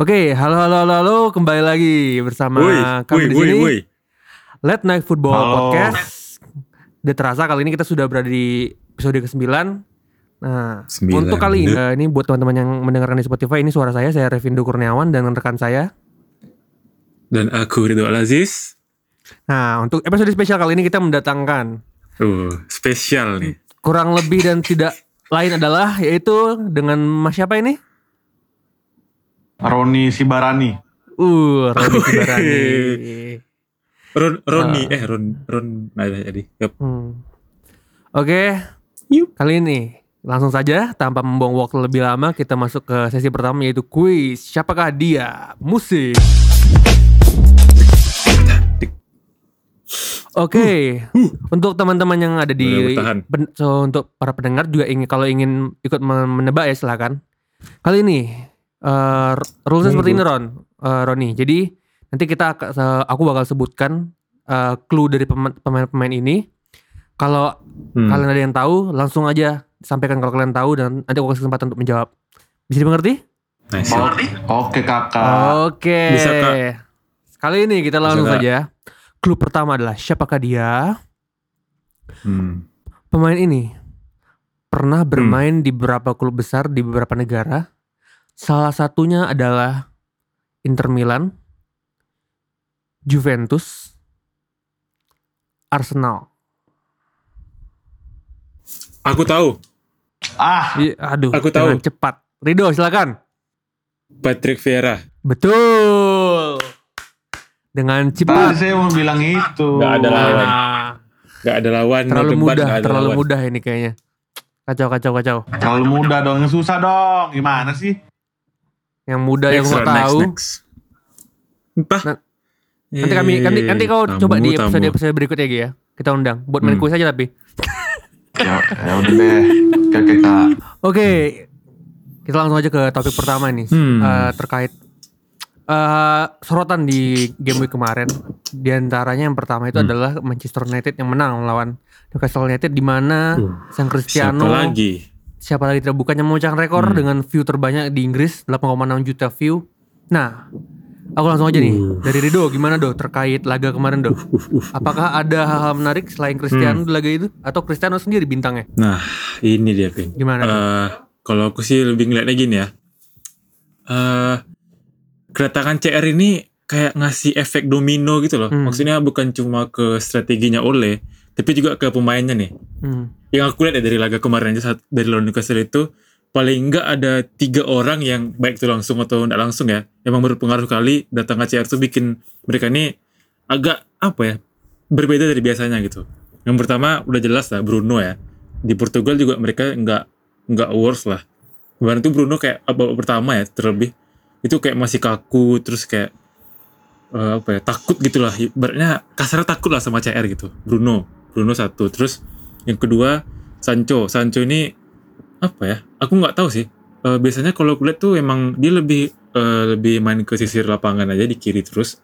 Oke, halo halo halo halo, kembali lagi bersama Woi, kami di sini. Late Night Football Halo. Podcast. Udah terasa kali ini kita sudah berada di episode ke-9. Nah, Sembilan. untuk kali ini, eh, ini buat teman-teman yang mendengarkan di Spotify, ini suara saya, saya Revindo Kurniawan dan rekan saya. Dan aku Ridho Aziz. Nah, untuk episode spesial kali ini kita mendatangkan Uh, spesial nih. kurang lebih dan tidak lain adalah yaitu dengan Mas siapa ini? Roni Sibarani. Uh, Roni Kibarani. Ron, Roni, Ah. eh Ron, Ron, nah jadi. Yup. Hmm. Oke, Yup. kali ini langsung saja tanpa membuang waktu lebih lama kita masuk ke sesi pertama yaitu kuis. Siapakah dia? Musik. Oke, untuk teman-teman yang ada di pen- so, untuk para pendengar juga ingin kalau ingin ikut men- menebak ya silakan. Kali ini eh rulesnya seperti ini Ron, Eh, Roni. Jadi nanti kita aku bakal sebutkan eh, clue dari pema- pemain-pemain ini. Kalau Hmm. kalian ada yang tahu, langsung aja sampaikan kalau kalian tahu dan nanti aku kasih kesempatan untuk menjawab. Bisa dimengerti? Nice. Oh, Oke kakak. Oke. Bisa, Kak. Kali ini kita langsung Kak. saja. Clue pertama adalah siapakah dia? Hmm. Pemain ini pernah bermain di beberapa klub besar di beberapa negara. Salah satunya adalah Inter Milan, Juventus, Arsenal. Aku tahu. Ah, Ih, aduh, Aku tahu. cepat. Rido, silakan. Patrick Vieira. Betul. Dengan tadi cepat. saya mau bilang itu. Nggak ada lawan. Ah, Gak ada lawan. terlalu mudah, terlalu lawan. mudah ini kayaknya. Kacau, kacau, kacau. Terlalu mudah dong, yang susah dong. Gimana sih? Yang mudah yang Next, next, tahu. next. Entah. Nah, Nanti kami nanti, nanti kau Tamu, coba di tamu. episode episode berikutnya ya. Kita undang buat main Hmm. kuis aja tapi. Ya, ya udah deh. Oke, oke kak. Oke. Kita langsung aja ke topik pertama nih. Hmm. Eh, terkait eh sorotan di game week kemarin. Di antaranya yang pertama itu Hmm. adalah Manchester United yang menang melawan Newcastle United di mana Uh, Sang Siapa Cristiano lagi? Siapa lagi tidak bukannya memecahkan rekor Hmm. dengan view terbanyak di Inggris 8,6 juta view. Nah, aku langsung aja nih Uh. dari Rido gimana do terkait laga kemarin do? Uh, uh. Apakah ada hal-hal menarik selain Cristiano Hmm. di laga itu atau Cristiano sendiri bintangnya? Nah, ini dia, Pin. Gimana? Eh, kalau aku sih lebih ngeliatnya gini ya. Eh kedatangan CR ini kayak ngasih efek domino gitu loh. Hmm. Maksudnya bukan cuma ke strateginya Ole, tapi juga ke pemainnya nih. Hmm. Yang aku lihat ya dari laga kemarin aja saat dari lawan Newcastle itu paling enggak ada tiga orang yang baik itu langsung atau enggak langsung ya, emang berpengaruh kali datangnya CR tuh bikin mereka ini agak apa ya berbeda dari biasanya gitu. Yang pertama udah jelas lah Bruno ya. Di Portugal juga mereka nggak nggak worse lah. Kemarin tuh Bruno kayak babak pertama ya terlebih itu kayak masih kaku terus kayak eh, apa ya takut gitulah. Ibaratnya kasarnya takut lah sama CR gitu. Bruno, Bruno satu. Terus yang kedua Sancho. Sancho ini apa ya? Aku nggak tahu sih. Eh, biasanya kalau aku lihat tuh emang dia lebih eh, lebih main ke sisir lapangan aja di kiri terus.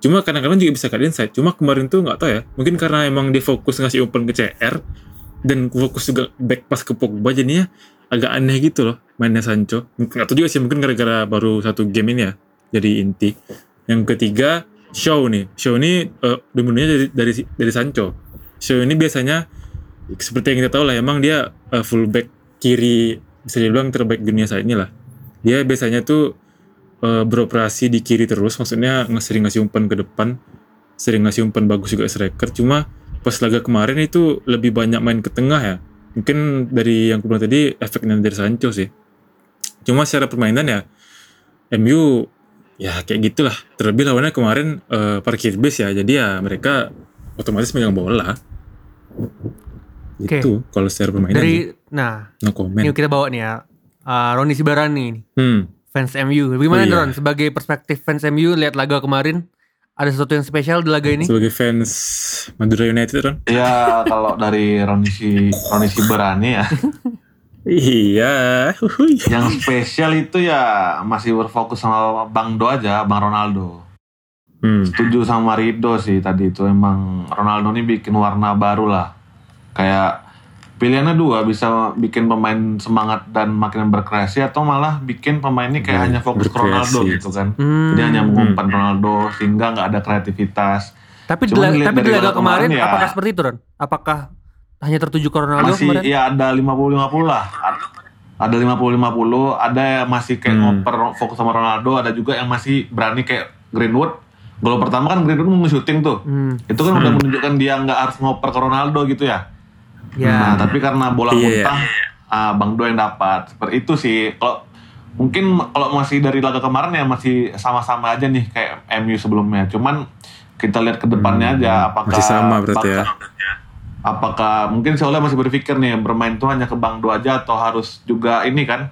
Cuma kadang-kadang juga bisa cut inside. Cuma kemarin tuh nggak tahu ya. Mungkin karena emang dia fokus ngasih open ke CR dan fokus juga back pass ke Pogba jadinya agak aneh gitu loh mainnya Sancho. Nggak tahu juga sih mungkin gara-gara baru satu game ini ya jadi inti. Yang ketiga Shaw nih. Shaw ini eh, dominannya dari dari dari Sancho. Shaw ini biasanya seperti yang kita tahu lah emang dia eh, fullback kiri bisa dibilang terbaik dunia saat ini lah. Dia biasanya tuh eh, beroperasi di kiri terus, maksudnya sering ngasih umpan ke depan, sering ngasih umpan bagus juga striker. Cuma pas laga kemarin itu lebih banyak main ke tengah ya. Mungkin dari yang bilang tadi efeknya dari Sancho sih. Cuma secara permainan ya MU ya kayak gitulah. Terlebih lawannya kemarin eh, parkir base ya, jadi ya mereka otomatis megang bola. Oke. Itu kalau secara permainan. Dari nah, no comment. ini kita bawa nih ya. eh, Roni Sibarani nih, Hmm. fans MU. Bagaimana Oh, iya. Ron sebagai perspektif fans MU lihat laga kemarin? Ada sesuatu yang spesial di laga ini? Sebagai fans Madura United kan? Ya kalau dari Roni si Roni Sibarani ya, Iya. Yang spesial itu ya masih berfokus sama Bang Do aja, Bang Ronaldo. Hmm. Setuju sama Rido sih tadi itu emang Ronaldo ini bikin warna baru lah. Kayak pilihannya dua bisa bikin pemain semangat dan makin berkreasi atau malah bikin pemain ini kayak Hmm, hanya fokus ke berkreasi. Ronaldo gitu kan Hmm. jadi hanya mengumpan Ronaldo sehingga nggak ada kreativitas Tapi di, Cuman tapi di laga kemarin, kemarin ya- apakah seperti itu Ron? Apakah hanya tertuju ke Ronaldo masih kemarin? ya ada 50-50 lah ada 50-50 ada yang masih kayak Hmm. ngoper fokus sama Ronaldo ada juga yang masih berani kayak Greenwood gol pertama kan Greenwood mau syuting tuh Hmm. itu kan udah menunjukkan dia nggak harus ngoper ke Ronaldo gitu ya Ya. Nah, tapi karena bola Iya. muntah, ah, Bang Do yang dapat. Seperti itu sih. Kalau mungkin kalau masih dari laga kemarin ya masih sama-sama aja nih kayak MU sebelumnya. Cuman kita lihat ke depannya aja apakah Hmm, masih sama berarti ya. bakal- Apakah mungkin si Ole masih berpikir nih bermain tuh hanya ke Bang Do aja atau harus juga ini kan?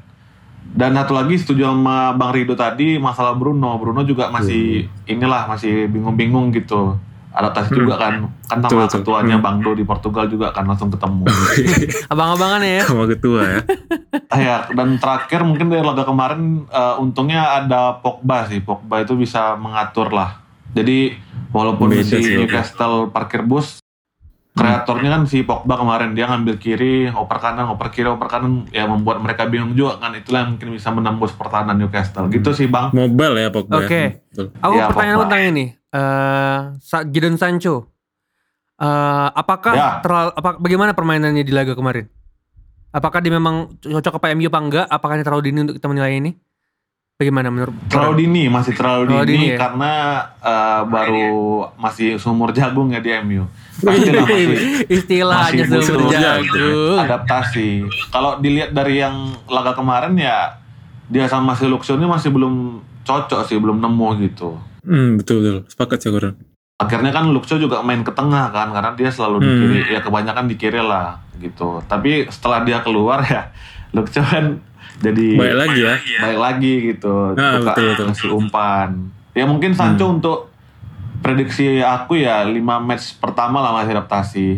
Dan satu lagi setuju sama Bang Rido tadi masalah Bruno. Bruno juga masih inilah masih bingung-bingung gitu. Adaptasi juga kan. Kan sama ketuanya Hmm. Bang Do di Portugal juga kan langsung ketemu. Abang-abangan ya. Sama ketua ya. Ah, ya, dan terakhir mungkin dari laga kemarin eh, untungnya ada Pogba sih. Pogba itu bisa mengatur lah. Jadi walaupun Beda si. Newcastle parkir bus, kreatornya kan si Pogba kemarin dia ngambil kiri, oper kanan, oper kiri, oper kanan, ya membuat mereka bingung juga kan. Itulah yang mungkin bisa menembus pertahanan Newcastle. Gitu sih bang. Mobile ya Pogba. Oke. ya. Betul. Aku Ya, pertanyaan Pogba. tentang ini. Eh, Sa- Jadon Sancho. Eh, apakah Ya. terlalu apa bagaimana permainannya di laga kemarin? Apakah dia memang cocok ke PMU apa enggak? Apakah ini terlalu dini untuk kita menilai ini? Bagaimana menurut Terlalu dini, masih terlalu Terlalu dini, dini ya? karena eh, baru masih sumur jagung ya di MU. Pastilah masih istilahnya masih butuh jagung. adaptasi. Kalau dilihat dari yang laga kemarin ya dia sama si Luxio ini masih belum cocok sih, belum nemu gitu. Hmm, betul betul. Sepakat sih Koran. Akhirnya kan Luxio juga main ke tengah kan karena dia selalu di Hmm. kiri, ya kebanyakan di kiri lah gitu. Tapi setelah dia keluar ya Luxio kan jadi Baik lagi ya. baik lagi gitu. Nah, Suka betul, betul. ngasih umpan. Ya mungkin Sancho Hmm. untuk prediksi aku ya 5 match pertama lah masih adaptasi.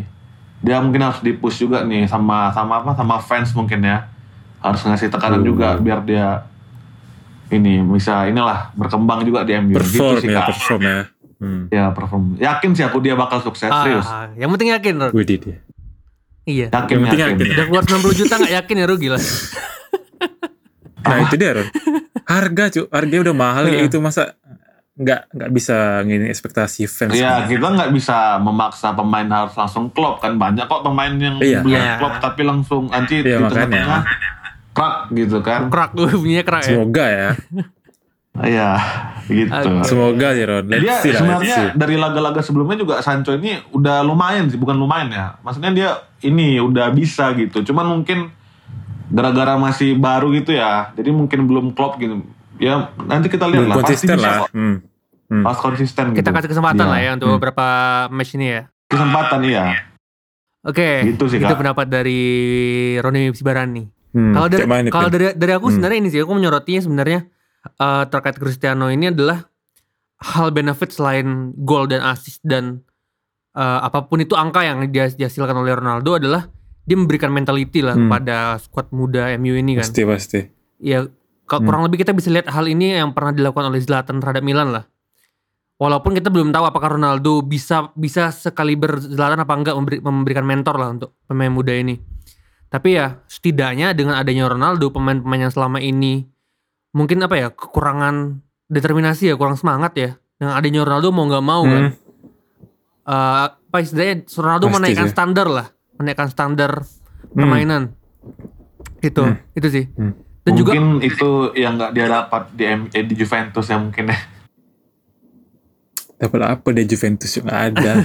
Dia mungkin harus dipush juga nih sama sama apa sama fans mungkin ya. Harus ngasih tekanan Hmm. juga biar dia ini bisa inilah berkembang juga di MU Perform gitu sih ya, Kak. perform ya. Hmm. Ya perform. Yakin sih aku dia bakal sukses Ah, serius. yang penting yakin, Ron. Widih dia. Iya. Yakin Yang penting yakin. yakin. Udah keluar 90 juta nggak yakin ya rugi lah. Nah itu dia Ron. Harga cu, harganya udah mahal Iya. kayak gitu masa nggak nggak bisa ngini ekspektasi fans. Ya kita nggak bisa memaksa pemain harus langsung klop kan banyak kok pemain yang Iya. belum Iya. klop tapi langsung nanti Iya, di makanya. tengah-tengah krak gitu kan. Kerak gue bunyinya kerak ya. Semoga ya. Iya gitu. Semoga sih Ron. Let's Dia see lah, let's sebenarnya see. dari laga-laga sebelumnya juga Sancho ini udah lumayan sih bukan lumayan ya. Maksudnya dia ini udah bisa gitu. Cuman mungkin gara-gara masih baru gitu ya. Jadi mungkin belum klop gitu. Ya nanti kita lihat lah. Pasti konsisten bisa lah. Hmm. Hmm. Pas konsisten gitu. Kita kasih kesempatan Dia. lah ya untuk Hmm. beberapa match ini ya. Kesempatan iya. Oke. Gitu sih, itu Kak. pendapat dari Roni Sibarani. Hmm. Kalau dari kalau dari dari aku Hmm. sebenarnya ini sih aku menyorotinya sebenarnya eh, terkait Cristiano ini adalah hal benefit selain gol dan assist dan eh, apa pun itu angka yang dia dihasilkan oleh Ronaldo adalah dia memberikan mentality lah Hmm. kepada squad muda MU ini kan. Pasti pasti. Ya kalau Hmm. kurang lebih kita bisa lihat hal ini yang pernah dilakukan oleh Zlatan terhadap Milan lah. Walaupun kita belum tahu apakah Ronaldo bisa bisa sekaliber Zlatan apa enggak memberi- memberikan mentor lah untuk pemain muda ini. Tapi ya setidaknya dengan adanya Ronaldo pemain-pemain yang selama ini mungkin apa ya kekurangan determinasi ya kurang semangat ya. Dengan adanya Ronaldo mau nggak mau kan. Hmm. Eh, apa istilahnya Ronaldo Pasti menaikkan sih. standar lah, menaikkan standar Hmm. permainan. Itu, Hmm. itu sih. Hmm. Dan juga mungkin itu yang nggak dia dapat di, eh, di Juventus ya mungkin ya. Dapat apa deh Juventus yang ada?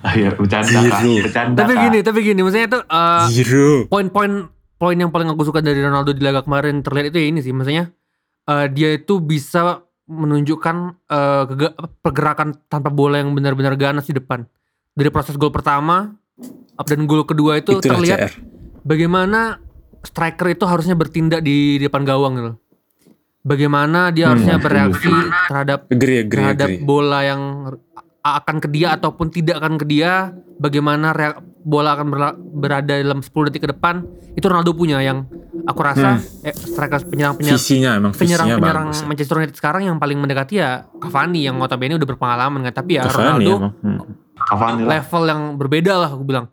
Akhir bercanda kak. Zero. Bercanda tapi gini, tapi gini, maksudnya itu eh, Zero. poin-poin poin yang paling aku suka dari Ronaldo di laga kemarin terlihat itu ya ini sih, maksudnya eh, dia itu bisa menunjukkan eh, apa, pergerakan tanpa bola yang benar-benar ganas di depan. Dari proses gol pertama up dan gol kedua itu Itulah terlihat CR. bagaimana striker itu harusnya bertindak di, depan gawang gitu. Bagaimana dia Hmm, harusnya setuju. bereaksi terhadap Agree, agree, terhadap agree. bola yang akan ke dia ataupun tidak akan ke dia, bagaimana rea- bola akan berada dalam 10 detik ke depan, itu Ronaldo punya yang aku rasa eh, striker penyerang-penyerang Visinya emang visinya penyerang-penyerang bagus. ya. Manchester United sekarang yang paling mendekati ya Cavani yang notabene udah berpengalaman kan, tapi ya Cavani Ronaldo emang. Hmm. Cavani lah. level yang berbeda lah aku bilang.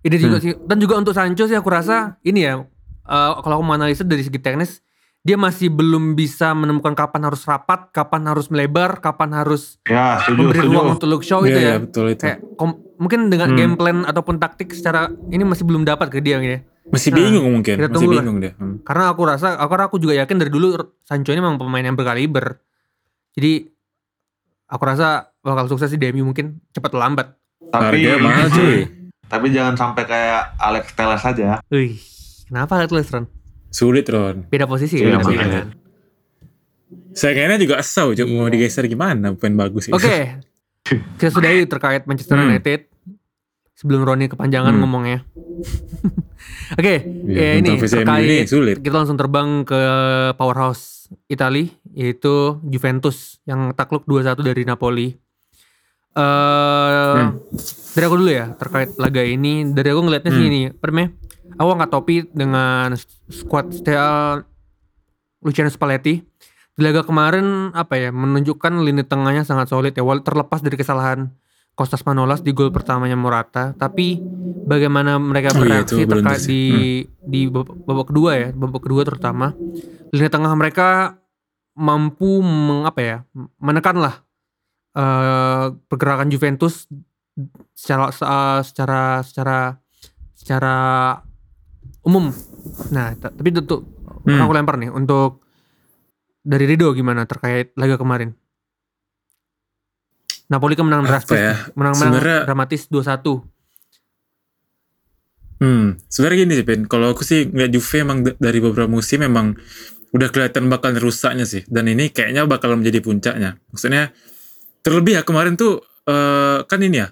Ini juga Hmm. sih dan juga untuk Sancho sih aku rasa ini ya eh, kalau aku menganalisa dari segi teknis dia masih belum bisa menemukan kapan harus rapat, kapan harus melebar, kapan harus Ya, setuju, memberi setuju. ruang untuk look show Iya, itu iya, ya. betul itu. Kayak kom- mungkin dengan Hmm. game plan ataupun taktik secara ini masih belum dapat ke dia gitu ya. Masih Nah, bingung mungkin, kita masih tunggu lah. bingung dia. Hmm. Karena aku rasa aku aku juga yakin dari dulu Sancho ini memang pemain yang berkaliber. Jadi aku rasa bakal sukses di DMU mungkin cepat atau lambat. Tapi Harga mahal cuy. tapi jangan sampai kayak Alex Telles aja. Wih, kenapa Atlas Ron? Sulit Ron. Beda posisi Iya, ya. makanya. kan? Sayangnya juga asal, cuma mau Iya. digeser gimana? Pemain bagus sih. Oke. Kita sudahi terkait Manchester Hmm. United. Sebelum Roni kepanjangan Hmm. ngomongnya. Oke, ya Iya, ini terkait ini sulit. kita langsung terbang ke powerhouse Itali yaitu Juventus yang takluk 2-1 dari Napoli. Eh Hmm. dari aku dulu ya terkait laga ini. Dari aku ngelihatnya sih Hmm. ini, apa namanya? Aku angkat topi dengan squad style Luciano Spalletti. Di laga kemarin apa ya menunjukkan lini tengahnya sangat solid ya, terlepas dari kesalahan Kostas Manolas di gol pertamanya Morata, tapi bagaimana mereka Oh iya, bereaksi itu blunder terkait sih. di di babak, kedua ya, babak kedua terutama lini tengah mereka mampu meng, apa ya menekan lah eh, pergerakan Juventus secara se- secara secara secara umum. Nah, ta- tapi untuk Hmm. aku lempar nih untuk dari Rido gimana terkait laga kemarin? Napoli kan menang drastis, ya? menang menang Sebenarnya- dramatis 2-1. Hmm, sebenarnya gini sih Ben, kalau aku sih ngeliat Juve emang dari beberapa musim memang udah kelihatan bakal rusaknya sih. Dan ini kayaknya bakal menjadi puncaknya. Maksudnya terlebih ya kemarin tuh eh, kan ini ya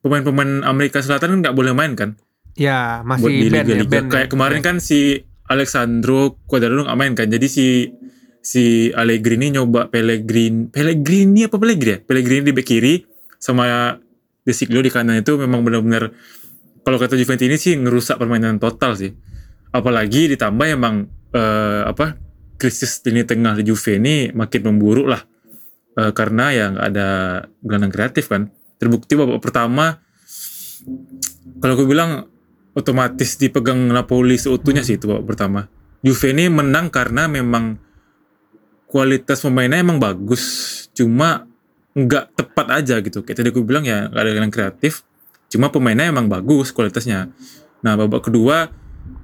pemain-pemain Amerika Selatan kan nggak boleh main kan Ya, buat masih di band ya, liga-liga. band ya. Kayak kemarin kan si Alexandro Cuadrado nggak main kan. Jadi si si Allegri nyoba Pellegrini, Pellegrini apa Pellegrini ya? Pellegrini di bek kiri sama De Siglo di kanan itu memang benar-benar kalau kata Juventus ini sih ngerusak permainan total sih. Apalagi ditambah emang eh, apa krisis lini tengah di Juve ini makin memburuk lah. Eh, karena ya nggak ada gelandang kreatif kan. Terbukti babak pertama kalau aku bilang otomatis dipegang Napoli seutuhnya sih itu babak pertama. Juve ini menang karena memang kualitas pemainnya emang bagus, cuma nggak tepat aja gitu. Kayak tadi aku bilang ya nggak ada yang kreatif, cuma pemainnya emang bagus kualitasnya. Nah babak kedua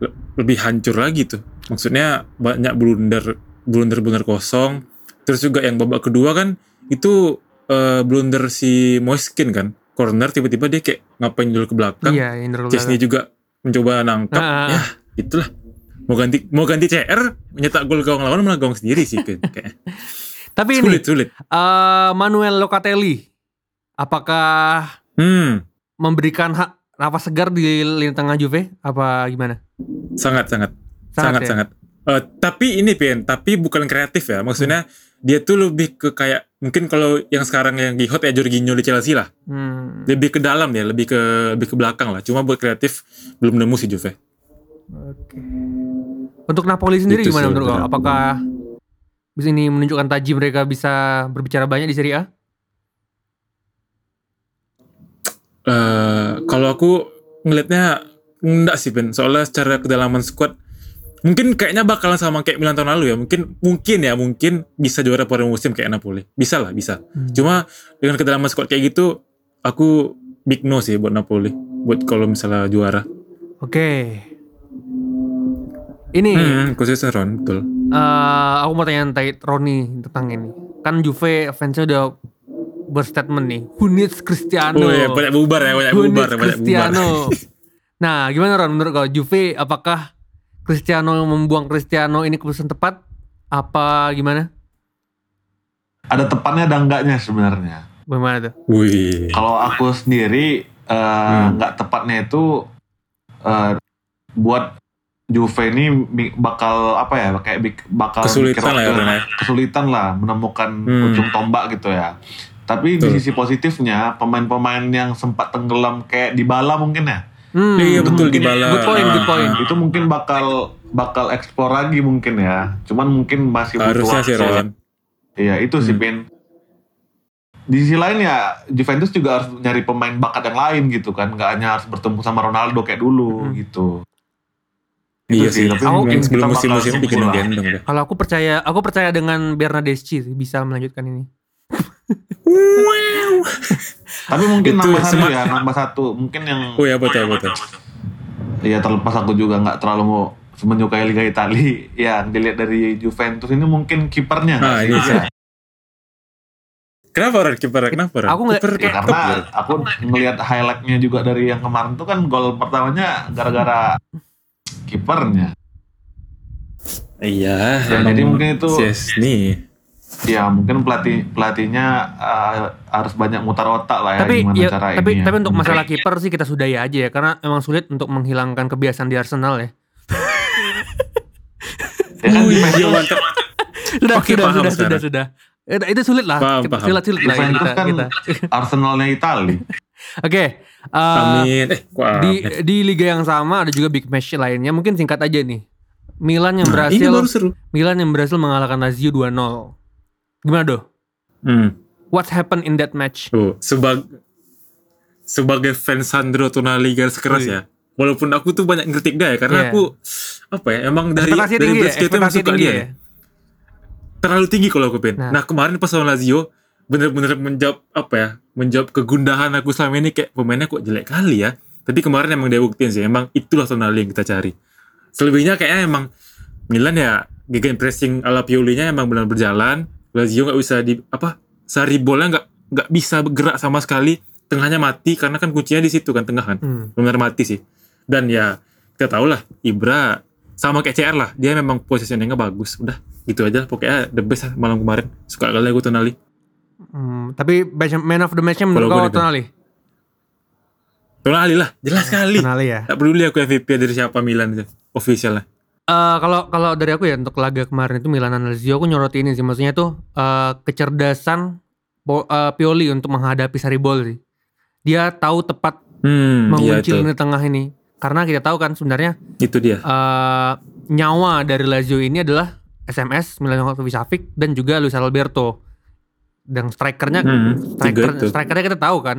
le- lebih hancur lagi tuh. Maksudnya banyak blunder blunder blunder kosong. Terus juga yang babak kedua kan itu eh, blunder si Moiskin kan, corner tiba-tiba dia kayak ngapain dulu ke belakang. Iya, Chesney juga mencoba nangkap Ah, ah, ya itulah. Mau ganti mau ganti CR nyetak gol gawang lawan malah gawang sendiri sih kayak. Tapi ini sulit sulit. eh, Manuel Locatelli apakah hmm. memberikan hak nafas segar di lini tengah Juve? Apa gimana? sangat sangat. Sangat sangat ya? sangat. Eh, tapi ini Pian tapi bukan kreatif ya. Maksudnya dia tuh lebih ke kayak mungkin kalau yang sekarang yang di hot ya Jorginho di Chelsea lah Hmm, lebih ke dalam dia lebih ke lebih ke belakang lah cuma buat kreatif belum nemu sih Juve Oke. Untuk Napoli sendiri Itu gimana menurut kau? Apakah bisa ini menunjukkan taji mereka bisa berbicara banyak di Serie A? eh kalau aku ngelihatnya enggak sih Ben soalnya secara kedalaman squad mungkin kayaknya bakalan sama kayak Milan tahun lalu ya mungkin mungkin ya mungkin bisa juara pada musim kayak Napoli bisa lah bisa Hmm. cuma dengan kedalaman squad kayak gitu aku big no sih buat Napoli buat kalau misalnya juara Oke. Ini hmm, khususnya Ron betul eh, aku mau tanya Roni tentang ini. Kan Juve fansnya udah berstatement nih. Who needs Cristiano? oh ya banyak bubar ya banyak Who bubar banyak bubar nah, gimana Ron menurut kau? Juve apakah Cristiano membuang Cristiano ini keputusan tepat? Apa gimana? Ada tepatnya ada enggaknya sebenarnya. Bagaimana tuh? wih Kalau aku sendiri eh, Hmm. nggak tepatnya itu eh, buat Juve ini bakal apa ya kayak bik- bakal Kesulitan lah ya, ya. kesulitan lah menemukan Hmm. ujung tombak gitu ya. Tapi di Betul. sisi positifnya pemain-pemain yang sempat tenggelam kayak Dybala mungkin ya. Hmm, Iya, betul, mungkin- Dybala. Good point, good Ah, point. Itu mungkin bakal bakal eksplor lagi mungkin ya. Cuman mungkin masih butuh harusnya sih waktu. Ron Iya, itu sih Hmm. Pin. di sisi lain ya Juventus juga harus nyari pemain bakat yang lain gitu kan nggak hanya harus bertemu sama Ronaldo kayak dulu Hmm. gitu Iya Itu sih, tapi Aku- mungkin sebelum musim-musim bikin dah. Kalau aku percaya, aku percaya dengan Bernardeschi sih bisa melanjutkan ini. Tapi mungkin Itu nambah satu ya nambah satu mungkin yang Oh ya betul betul. ya terlepas aku juga nggak terlalu mau menyukai Liga Italia yang dilihat dari Juventus ini mungkin kipernya Ah, sih? ini Ya. sih. Kenapa Ron? Kiper kenapa Ron? Aku nggak- top, karena aku ngelihat highlightnya juga dari yang kemarin tuh kan gol pertamanya gara-gara kipernya Iya, Ya, jadi mungkin itu- Yes, nih. Ya mungkin pelatih pelatihnya uh, harus banyak mutar otak lah ya tapi gimana ya, cara tapi ini ya. tapi untuk masalah kiper sih kita sudahi aja ya karena emang sulit untuk menghilangkan kebiasaan di Arsenal ya. ya kan iya, mantap. Sudah Oke, sudah sudah sudah sekarang. sudah. Itu, itu sulit lah. Paham, paham. Sulit sulit lah ya kita. kan kita. Arsenalnya Itali Oke. uh, Amin. Eh, di di liga yang sama ada juga big match lainnya. Mungkin singkat aja nih. Milan yang Nah, ini berhasil baru seru. Milan yang berhasil mengalahkan Lazio 2-0. Gimana, Do? Hmm. What happened in that match? Sebag sebagai fans Sandro Tonali garis keras Wih. ya. Walaupun aku tuh banyak ngeritik dia ya karena Iya. aku apa ya emang dari Ekspektasi dari ya, basket ekspektasi suka dia. ya. Terlalu tinggi kalau aku pin. Nah. Nah. kemarin pas lawan Lazio bener-bener menjawab apa ya? Menjawab kegundahan aku selama ini kayak pemainnya kok jelek kali ya. Tapi kemarin emang dia buktiin sih, emang itulah Tonali yang kita cari. Selebihnya kayaknya emang Milan ya gegen pressing ala Piolinya emang benar berjalan. Lazio nggak bisa di apa? Sari bolnya nggak nggak bisa bergerak sama sekali. Tengahnya mati karena kan kuncinya di situ kan tengah kan. Hmm. Benar mati sih. Dan ya kita tahu lah Ibra sama kayak CR lah. Dia memang positioningnya bagus. Udah gitu aja. Pokoknya the best lah malam kemarin. Suka kali aku Tonali. Hmm, tapi man of the match-nya menurut kau gue. Tonali? Tonali lah. Jelas sekali. Tonali ya. Tak peduli aku MVP dari siapa Milan itu. Official lah. Eh, kalau kalau dari aku ya untuk laga kemarin itu Milan dan Lazio aku nyoroti ini sih maksudnya tuh eh, kecerdasan eh, Pioli untuk menghadapi Saribol sih. Dia tahu tepat Hmm, iya mengunci itu. lini tengah ini. Karena kita tahu kan sebenarnya Itu dia. eh, nyawa dari Lazio ini adalah SMS Milankovic Savic dan juga Luis Alberto. Dan strikernya Hmm, tiga striker strikernya kita tahu kan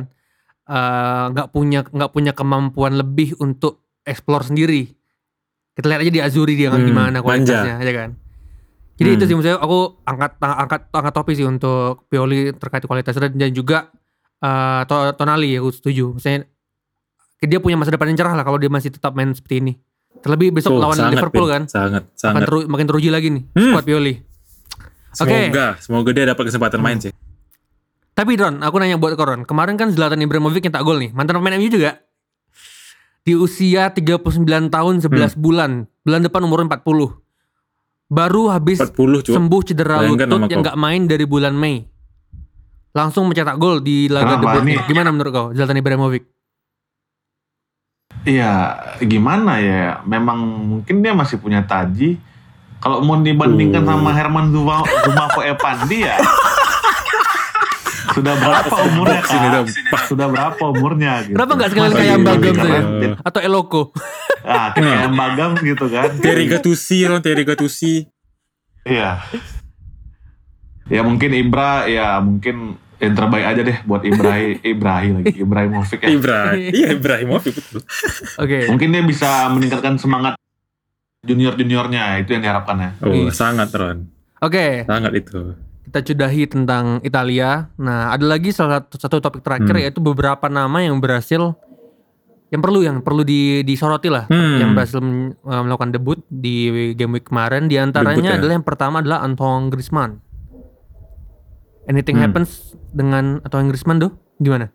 nggak punya nggak punya kemampuan lebih untuk explore sendiri. Kita lihat aja di Azuri dia Hmm, gimana manja. kualitasnya ya kan. Jadi Hmm. itu sih maksudnya aku angkat angkat angkat topi sih untuk Pioli terkait kualitasnya dan juga eh, To- Tonali aku setuju. Maksudnya dia punya masa depan yang cerah lah kalau dia masih tetap main seperti ini. Terlebih besok Oh, lawan sangat, Liverpool kan. Sangat, Makin, sangat. teru- makin teruji lagi nih Hmm. squad Pioli. Oke. Semoga, semoga dia dapat kesempatan main sih. Tapi Ron, aku nanya buat kau Ron. Kemarin kan Zlatan Ibrahimovic nyetak gol nih. Mantan pemain MU juga. Di usia 39 tahun 11 bulan. Bulan depan umur 40. Baru habis 40 cuma. sembuh cedera Bayangkan lutut yang kau. gak main dari bulan Mei. Langsung mencetak gol di laga debutnya. Gimana menurut kau Zlatan Ibrahimovic? Iya, gimana ya? Memang mungkin dia masih punya taji. Kalau mau dibandingkan Uh. sama Herman Zuma, Zumafo Epandi ya. Sudah berapa umurnya kak? dong. Sudah berapa umurnya gitu? Kenapa nggak sekali Masih kayak Mbagam dibandingkan tuh ya? Atau Eloko? Ah, kayak Mbagam gitu kan. Terry Gattusi, Ron, Terry Gattusi. Iya. Ya mungkin Ibra ya mungkin yang terbaik aja deh buat Ibrahim Ibrahim lagi Ibrahimovic ya. Ibrahim. Iya, Ibrahimovic betul. Oke. Mungkin dia bisa meningkatkan semangat junior-juniornya itu yang diharapkan ya. Oh, sangat Ron. Oke. Sangat itu. Kita sudahi tentang Italia. Nah, ada lagi salah satu, satu topik terakhir Hmm. yaitu beberapa nama yang berhasil yang perlu yang perlu di, disoroti lah Hmm. yang berhasil men- eh, melakukan debut di game week kemarin. Di antaranya ya? adalah yang pertama adalah Antoine Griezmann. Anything Hmm. happens dengan Antoine Griezmann tuh gimana?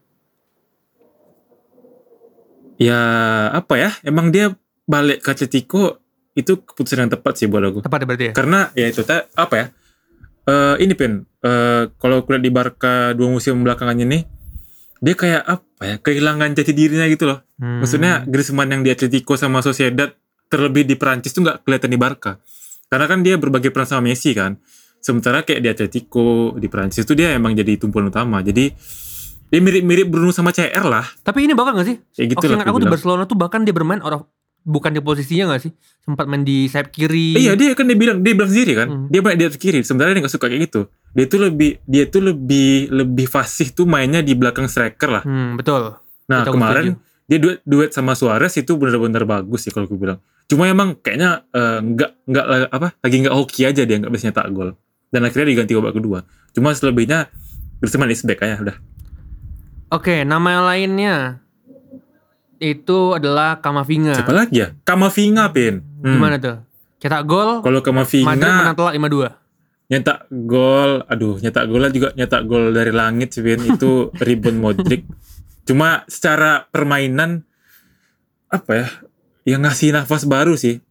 Ya, apa ya? Emang dia balik ke Atletico itu keputusan yang tepat sih buat aku. Tepat ya berarti ya? Karena ya itu apa ya? Eh ini Pin, eh kalau kulihat di Barca dua musim belakangan ini dia kayak apa ya? Kehilangan jati dirinya gitu loh. Hmm. Maksudnya Griezmann yang di Atletico sama Sociedad terlebih di Prancis tuh nggak kelihatan di Barca. Karena kan dia berbagi peran sama Messi kan. Sementara kayak di Atletico, di Prancis itu dia emang jadi tumpuan utama. Jadi dia mirip-mirip Bruno sama CR lah. Tapi ini bakal gak sih? Kayak gitu Oke, lah. aku aku bilang. Barcelona tuh bahkan dia bermain out of bukan di posisinya gak sih? Sempat main di sayap kiri. Iya dia kan dia bilang dia bilang sendiri kan Hmm. dia main di atas kiri sebenarnya dia nggak suka kayak gitu dia tuh lebih dia tuh lebih lebih fasih tuh mainnya di belakang striker lah. Hmm, betul. Nah aku kemarin dia duet duet sama Suarez itu benar-benar bagus sih kalau gue bilang. Cuma emang kayaknya eh, nggak nggak la- apa lagi nggak hoki aja dia nggak bisa nyetak gol. Dan akhirnya diganti babak kedua. Cuma selebihnya Griezmann is back aja udah. Oke, nama yang lainnya itu adalah Kamavinga. Siapa lagi ya? Kamavinga pin. Hmm. Gimana tuh? Cetak gol, Kalau Madrid menang Kamavinga telak 5-2. nyetak gol, aduh nyetak golnya juga nyetak gol dari langit sih. Itu rebound Modric. Cuma secara permainan apa ya? Yang ngasih nafas baru sih.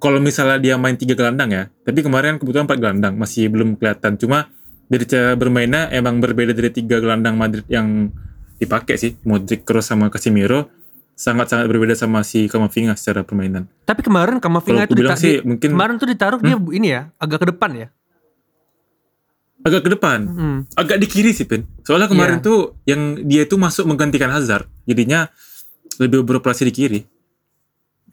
Kalau misalnya dia main tiga gelandang ya, tapi kemarin kebetulan empat gelandang masih belum kelihatan. Cuma dari cara bermainnya emang berbeda dari tiga gelandang Madrid yang dipakai sih. Modric, Kroos sama Casemiro sangat-sangat berbeda sama si Kamavinga secara permainan. Tapi kemarin Kamavinga itu bilang sih di- mungkin kemarin tuh ditaruh dia ini ya, agak ke depan ya. agak ke depan. Hmm. agak di kiri sih Pin. Soalnya kemarin Iya. tuh yang dia itu masuk menggantikan Hazard. Jadinya lebih beroperasi di kiri.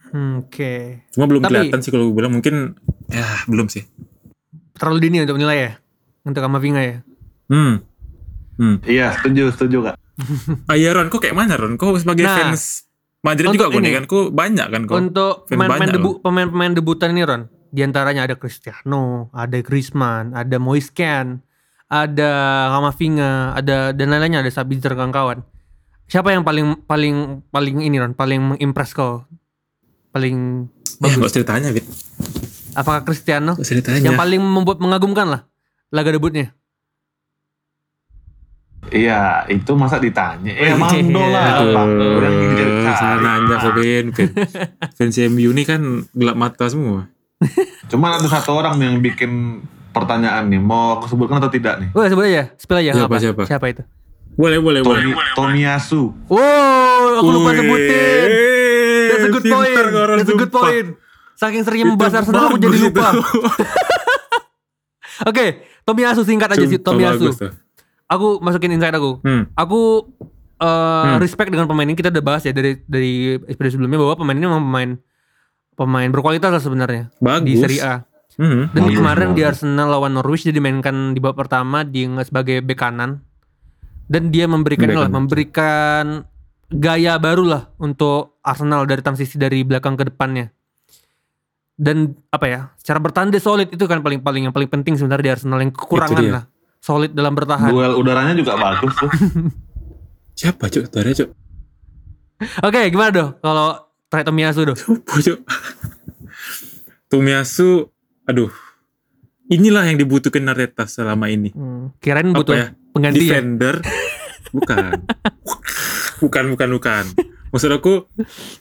Hmm, Oke. Cuma belum Tapi- kelihatan sih kalau gue bilang mungkin ya belum sih. Terlalu dini untuk menilai ya. Untuk Kamavinga ya. Hmm. Hmm. Iya, setuju, setuju kak. Ah iya Ron, kok kayak mana Ron? Kok sebagai Nah, fans Madrid untuk juga kok nih ini, kan? Kok banyak kan kok? Untuk pemain-pemain debu, pemain-pemain debutan ini Ron. Di antaranya ada Cristiano, ada Griezmann, ada Moiskan, ada Kamavinga, ada dan lain-lainnya ada Sabitzer kawan-kawan. Siapa yang paling paling paling ini Ron, paling mengimpress kau? Paling Ya, gak usah ditanya, Fit. apakah Cristiano? Ditanya. Yang paling membuat mengagumkan lah laga debutnya. Iya, itu masa ditanya. Eh, Iya. Mando lah, Aduh, Bang. Orang salah nanya kok Pin. Pin. Fans MU ini kan gelap mata semua. Cuman ada satu orang yang bikin pertanyaan nih. Mau aku sebutkan atau tidak nih? Wah, sebut aja, spill aja. Siapa, apa. siapa? itu? Boleh, boleh, boleh. Tomi, Tomiyasu. Wow, aku lupa sebutin. That's a good point. That's a good point. Saking seringnya membahas Arsenal aku jadi lupa. Oke, Tomiyasu singkat aja sih Tomiyasu. Aku masukin insight aku. Hmm. Aku eh, Hmm. respect dengan pemain ini kita udah bahas ya dari dari episode sebelumnya bahwa pemain ini memang pemain pemain berkualitas lah sebenarnya Bagus. di Serie A. Hmm. Dan Bagus, kemarin di. Arsenal lawan Norwich dia dimainkan di babak pertama nge- sebagai bek kanan. Dan dia memberikan lah, memberikan gaya baru lah untuk Arsenal dari transisi dari belakang ke depannya. Dan apa ya? Secara bertahan dia solid itu kan paling paling yang paling penting sebenarnya di Arsenal yang kekurangan lah. Solid dalam bertahan. Duel udaranya juga bagus tuh. Siapa cuk? Tadi cuk. Oke, gimana dong kalau try Tomiyasu dong? Siapa cuk? Tomiyasu, aduh. Inilah yang dibutuhkan Arteta selama ini. Hmm, kirain Apa butuh ya? pengganti ya? Defender. Bukan. bukan, bukan, bukan. Maksud aku,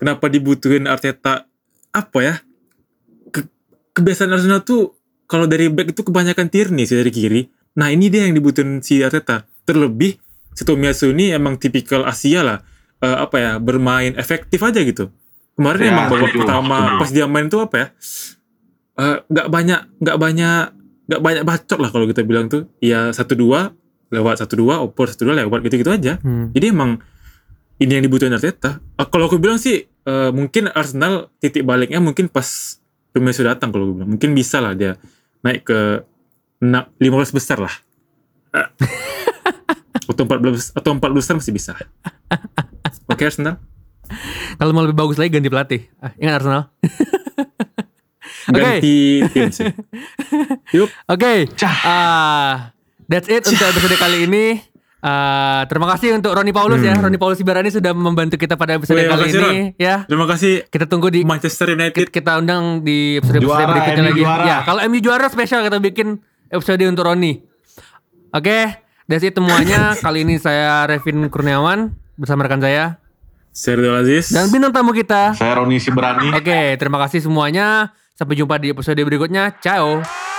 kenapa dibutuhin Arteta? Apa ya? Ke- kebiasaan Arsenal tuh kalau dari back itu kebanyakan Tierney sih dari kiri. Nah ini dia yang dibutuhin si Arteta. Terlebih si Tomiyasu ini emang tipikal Asia lah. Eh, apa ya bermain efektif aja gitu. Kemarin Ya, emang babak pertama pas dia main tuh apa ya? Eh, nggak banyak nggak banyak nggak banyak bacot lah kalau kita bilang tuh. Ya satu dua lewat satu dua opor satu dua lewat gitu gitu aja. Hmm. Jadi emang ini yang dibutuhin Arteta. Ah, kalau aku bilang sih eh, mungkin Arsenal titik baliknya mungkin pas Tomiyasu datang kalau gue bilang. Mungkin bisa lah dia naik ke na- 15 besar lah. Atau 14 atau 14 besar masih bisa. Oke Arsenal. Kalau mau lebih bagus lagi ganti pelatih. Ah, ingat Arsenal. Oke. Ganti tim sih. Yup. Oke. Cah. Ah, that's it untuk episode kali ini. Ah, terima kasih untuk Roni Paulus ya. Hmm. Roni Paulus Ibarani sudah membantu kita pada episode Wih, kali makasih, ini ya. Terima kasih Kita tunggu di Manchester United. kita, kita undang di episode episode Juara, berikutnya MU lagi. juara. Ya, kalau MU juara spesial kita bikin episode untuk Roni. Oke, that's it semuanya. kali ini saya Revin Kurniawan bersama rekan saya Sergio Aziz. dan bintang tamu kita. Saya Roni Siberani. Oke, terima kasih semuanya. Sampai jumpa di episode berikutnya. Ciao.